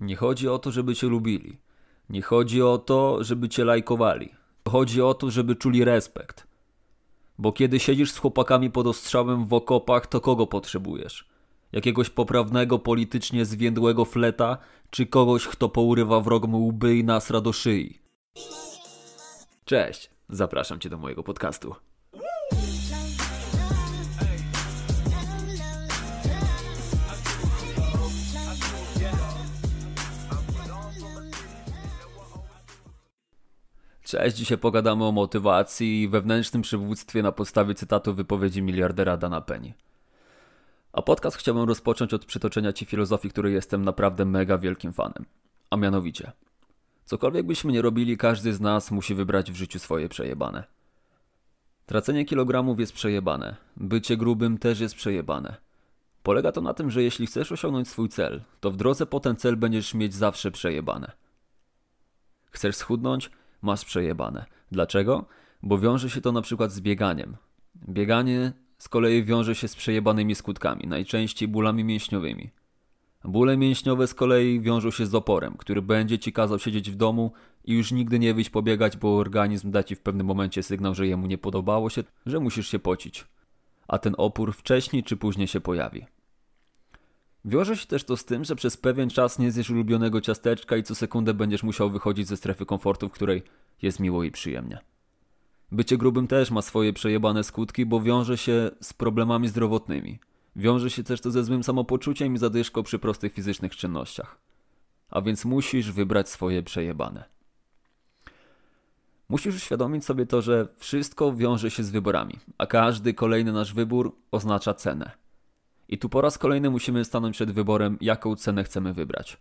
Nie chodzi o to, żeby cię lubili. Nie chodzi o to, żeby cię lajkowali. Chodzi o to, żeby czuli respekt. Bo kiedy siedzisz z chłopakami pod ostrzałem w okopach, to kogo potrzebujesz? Jakiegoś poprawnego, politycznie zwiędłego fleta, czy kogoś, kto pourywa wrogom łby i nasra do szyi? Cześć, zapraszam cię do mojego podcastu. Cześć, dzisiaj pogadamy o motywacji i wewnętrznym przywództwie na podstawie cytatu wypowiedzi miliardera Dana Penny. A podcast chciałbym rozpocząć od przytoczenia Ci filozofii, której jestem naprawdę mega wielkim fanem. A mianowicie, cokolwiek byśmy nie robili, każdy z nas musi wybrać w życiu swoje przejebane. Tracenie kilogramów jest przejebane, bycie grubym też jest przejebane. Polega to na tym, że jeśli chcesz osiągnąć swój cel, to w drodze po ten cel będziesz mieć zawsze przejebane. Chcesz schudnąć? Masz przejebane. Dlaczego? Bo wiąże się to na przykład z bieganiem. Bieganie z kolei wiąże się z przejebanymi skutkami, najczęściej bólami mięśniowymi. Bóle mięśniowe z kolei wiążą się z oporem, który będzie ci kazał siedzieć w domu i już nigdy nie wyjść pobiegać, bo organizm da ci w pewnym momencie sygnał, że jemu nie podobało się, że musisz się pocić. A ten opór wcześniej czy później się pojawi. Wiąże się też to z tym, że przez pewien czas nie zjesz ulubionego ciasteczka i co sekundę będziesz musiał wychodzić ze strefy komfortu, w której jest miło i przyjemnie. Bycie grubym też ma swoje przejebane skutki, bo wiąże się z problemami zdrowotnymi. Wiąże się też to ze złym samopoczuciem i zadyszką przy prostych fizycznych czynnościach. A więc musisz wybrać swoje przejebane. Musisz uświadomić sobie to, że wszystko wiąże się z wyborami, a każdy kolejny nasz wybór oznacza cenę. I tu po raz kolejny musimy stanąć przed wyborem, jaką cenę chcemy wybrać,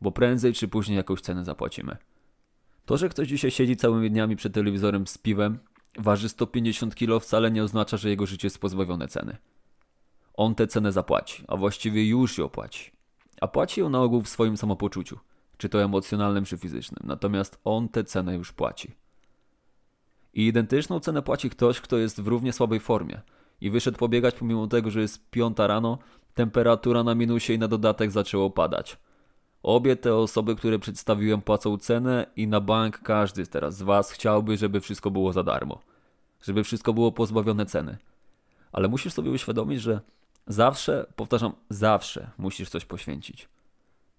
bo prędzej czy później jakąś cenę zapłacimy. To, że ktoś dzisiaj siedzi całymi dniami przed telewizorem z piwem, waży 150 kg, wcale nie oznacza, że jego życie jest pozbawione ceny. On tę cenę zapłaci, a właściwie już ją płaci. A płaci ją na ogół w swoim samopoczuciu, czy to emocjonalnym, czy fizycznym. Natomiast on tę cenę już płaci. I identyczną cenę płaci ktoś, kto jest w równie słabej formie – i wyszedł pobiegać pomimo tego, że jest piąta rano, temperatura na minusie i na dodatek zaczęło padać. Obie te osoby, które przedstawiłem, płacą cenę i na bank każdy teraz z Was chciałby, żeby wszystko było za darmo. Żeby wszystko było pozbawione ceny. Ale musisz sobie uświadomić, że zawsze, powtarzam, zawsze musisz coś poświęcić.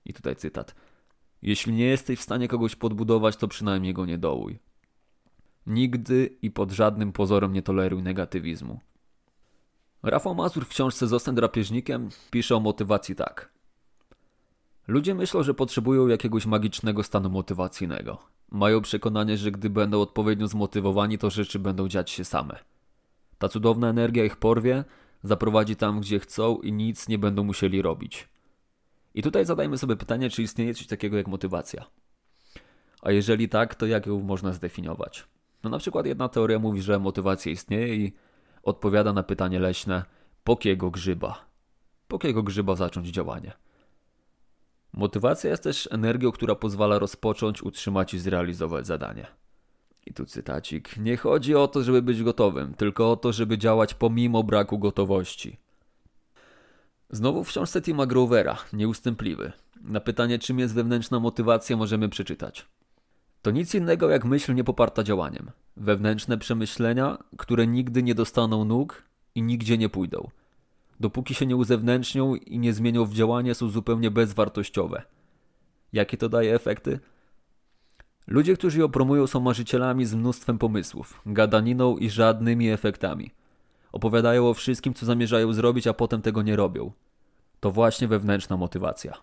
I tutaj cytat. Jeśli nie jesteś w stanie kogoś podbudować, to przynajmniej go nie dołuj. Nigdy i pod żadnym pozorem nie toleruj negatywizmu. Rafał Mazur w książce Zostań drapieżnikiem pisze o motywacji tak. Ludzie myślą, że potrzebują jakiegoś magicznego stanu motywacyjnego. Mają przekonanie, że gdy będą odpowiednio zmotywowani, to rzeczy będą dziać się same. Ta cudowna energia ich porwie, zaprowadzi tam, gdzie chcą i nic nie będą musieli robić. I tutaj zadajmy sobie pytanie, czy istnieje coś takiego jak motywacja. A jeżeli tak, to jak ją można zdefiniować? No na przykład jedna teoria mówi, że motywacja istnieje i odpowiada na pytanie leśne pokiego grzyba. Pokiego grzyba zacząć działanie. Motywacja jest też energią, która pozwala rozpocząć, utrzymać i zrealizować zadanie. I tu cytacik. Nie chodzi o to, żeby być gotowym, tylko o to, żeby działać pomimo braku gotowości. Znowu w książce Tima Grovera, Nieustępliwy. Na pytanie, czym jest wewnętrzna motywacja, możemy przeczytać. To nic innego jak myśl niepoparta działaniem. Wewnętrzne przemyślenia, które nigdy nie dostaną nóg i nigdzie nie pójdą. Dopóki się nie uzewnętrznią i nie zmienią w działanie, są zupełnie bezwartościowe. Jakie to daje efekty? Ludzie, którzy ją promują, są marzycielami z mnóstwem pomysłów, gadaniną i żadnymi efektami. Opowiadają o wszystkim, co zamierzają zrobić, a potem tego nie robią. To właśnie wewnętrzna motywacja.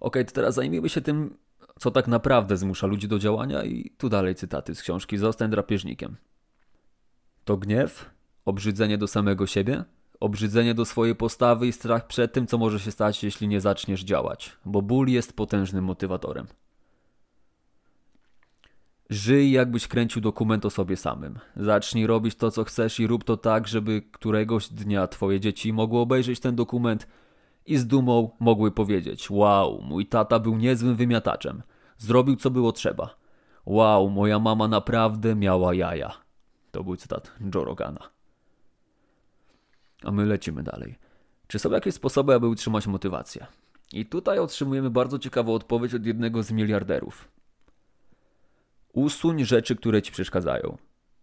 Ok, to teraz zajmijmy się tym, co tak naprawdę zmusza ludzi do działania i tu dalej cytaty z książki Zostań drapieżnikiem. To gniew, obrzydzenie do samego siebie, obrzydzenie do swojej postawy i strach przed tym, co może się stać, jeśli nie zaczniesz działać, bo ból jest potężnym motywatorem. Żyj, jakbyś kręcił dokument o sobie samym. Zacznij robić to, co chcesz i rób to tak, żeby któregoś dnia twoje dzieci mogły obejrzeć ten dokument i z dumą mogły powiedzieć: Wow, mój tata był niezłym wymiataczem. Zrobił co było trzeba. Wow, moja mama naprawdę miała jaja. To był cytat Joe Rogana. A my lecimy dalej. Czy są jakieś sposoby, aby utrzymać motywację? I tutaj otrzymujemy bardzo ciekawą odpowiedź od jednego z miliarderów. Usuń rzeczy, które ci przeszkadzają.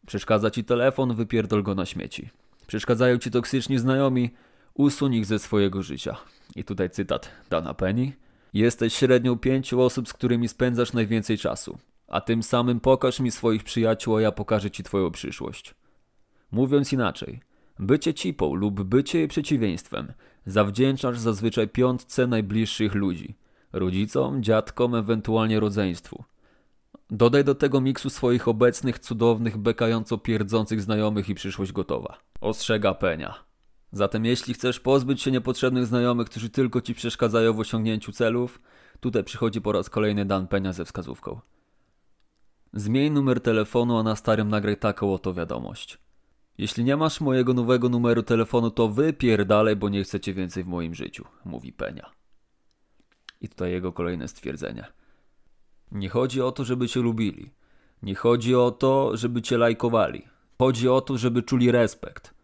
Przeszkadza ci telefon, wypierdol go na śmieci. Przeszkadzają ci toksyczni znajomi, usuń ich ze swojego życia. I tutaj cytat Dana Penny. Jesteś średnią pięciu osób, z którymi spędzasz najwięcej czasu. A tym samym pokaż mi swoich przyjaciół, a ja pokażę ci twoją przyszłość. Mówiąc inaczej, bycie cipą lub bycie jej przeciwieństwem zawdzięczasz zazwyczaj piątce najbliższych ludzi. Rodzicom, dziadkom, ewentualnie rodzeństwu. Dodaj do tego miksu swoich obecnych, cudownych, bekająco pierdzących znajomych i przyszłość gotowa. Ostrzega Penia. Zatem jeśli chcesz pozbyć się niepotrzebnych znajomych, którzy tylko ci przeszkadzają w osiągnięciu celów, tutaj przychodzi po raz kolejny Dan Penia ze wskazówką. Zmień numer telefonu, a na starym nagraj taką oto wiadomość. Jeśli nie masz mojego nowego numeru telefonu, to wypierdalaj, bo nie chcecie więcej w moim życiu, mówi Penia. I tutaj jego kolejne stwierdzenie. Nie chodzi o to, żeby cię lubili. Nie chodzi o to, żeby cię lajkowali. Chodzi o to, żeby czuli respekt.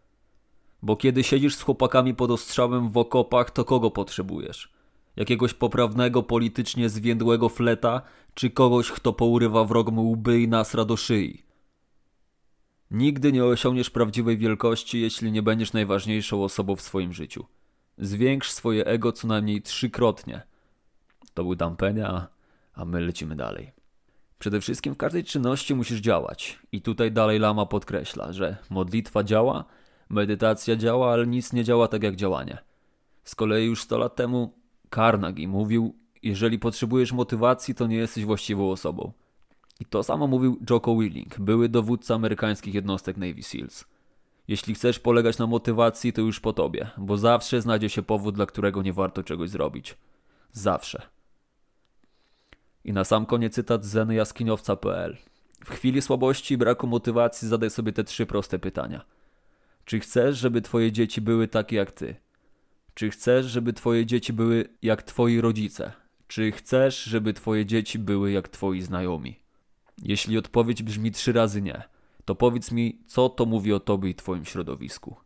Bo kiedy siedzisz z chłopakami pod ostrzałem w okopach, to kogo potrzebujesz? Jakiegoś poprawnego, politycznie zwiędłego fleta, czy kogoś, kto pourywa wrogom łby i nasra do szyi? Nigdy nie osiągniesz prawdziwej wielkości, jeśli nie będziesz najważniejszą osobą w swoim życiu. Zwiększ swoje ego co najmniej trzykrotnie. To był Dampenia, a my lecimy dalej. Przede wszystkim w każdej czynności musisz działać. I tutaj dalej Lama podkreśla, że modlitwa działa, medytacja działa, ale nic nie działa tak jak działanie. Z kolei już 100 lat temu Carnegie mówił, jeżeli potrzebujesz motywacji, to nie jesteś właściwą osobą. I to samo mówił Joko Willing, były dowódca amerykańskich jednostek Navy SEALs. Jeśli chcesz polegać na motywacji, to już po tobie, bo zawsze znajdzie się powód, dla którego nie warto czegoś zrobić. Zawsze. I na sam koniec cytat z jaskiniowca.pl. W chwili słabości i braku motywacji zadaj sobie te trzy proste pytania. Czy chcesz, żeby twoje dzieci były takie jak ty? Czy chcesz, żeby twoje dzieci były jak twoi rodzice? Czy chcesz, żeby twoje dzieci były jak twoi znajomi? Jeśli odpowiedź brzmi trzy razy nie, to powiedz mi, co to mówi o tobie i twoim środowisku.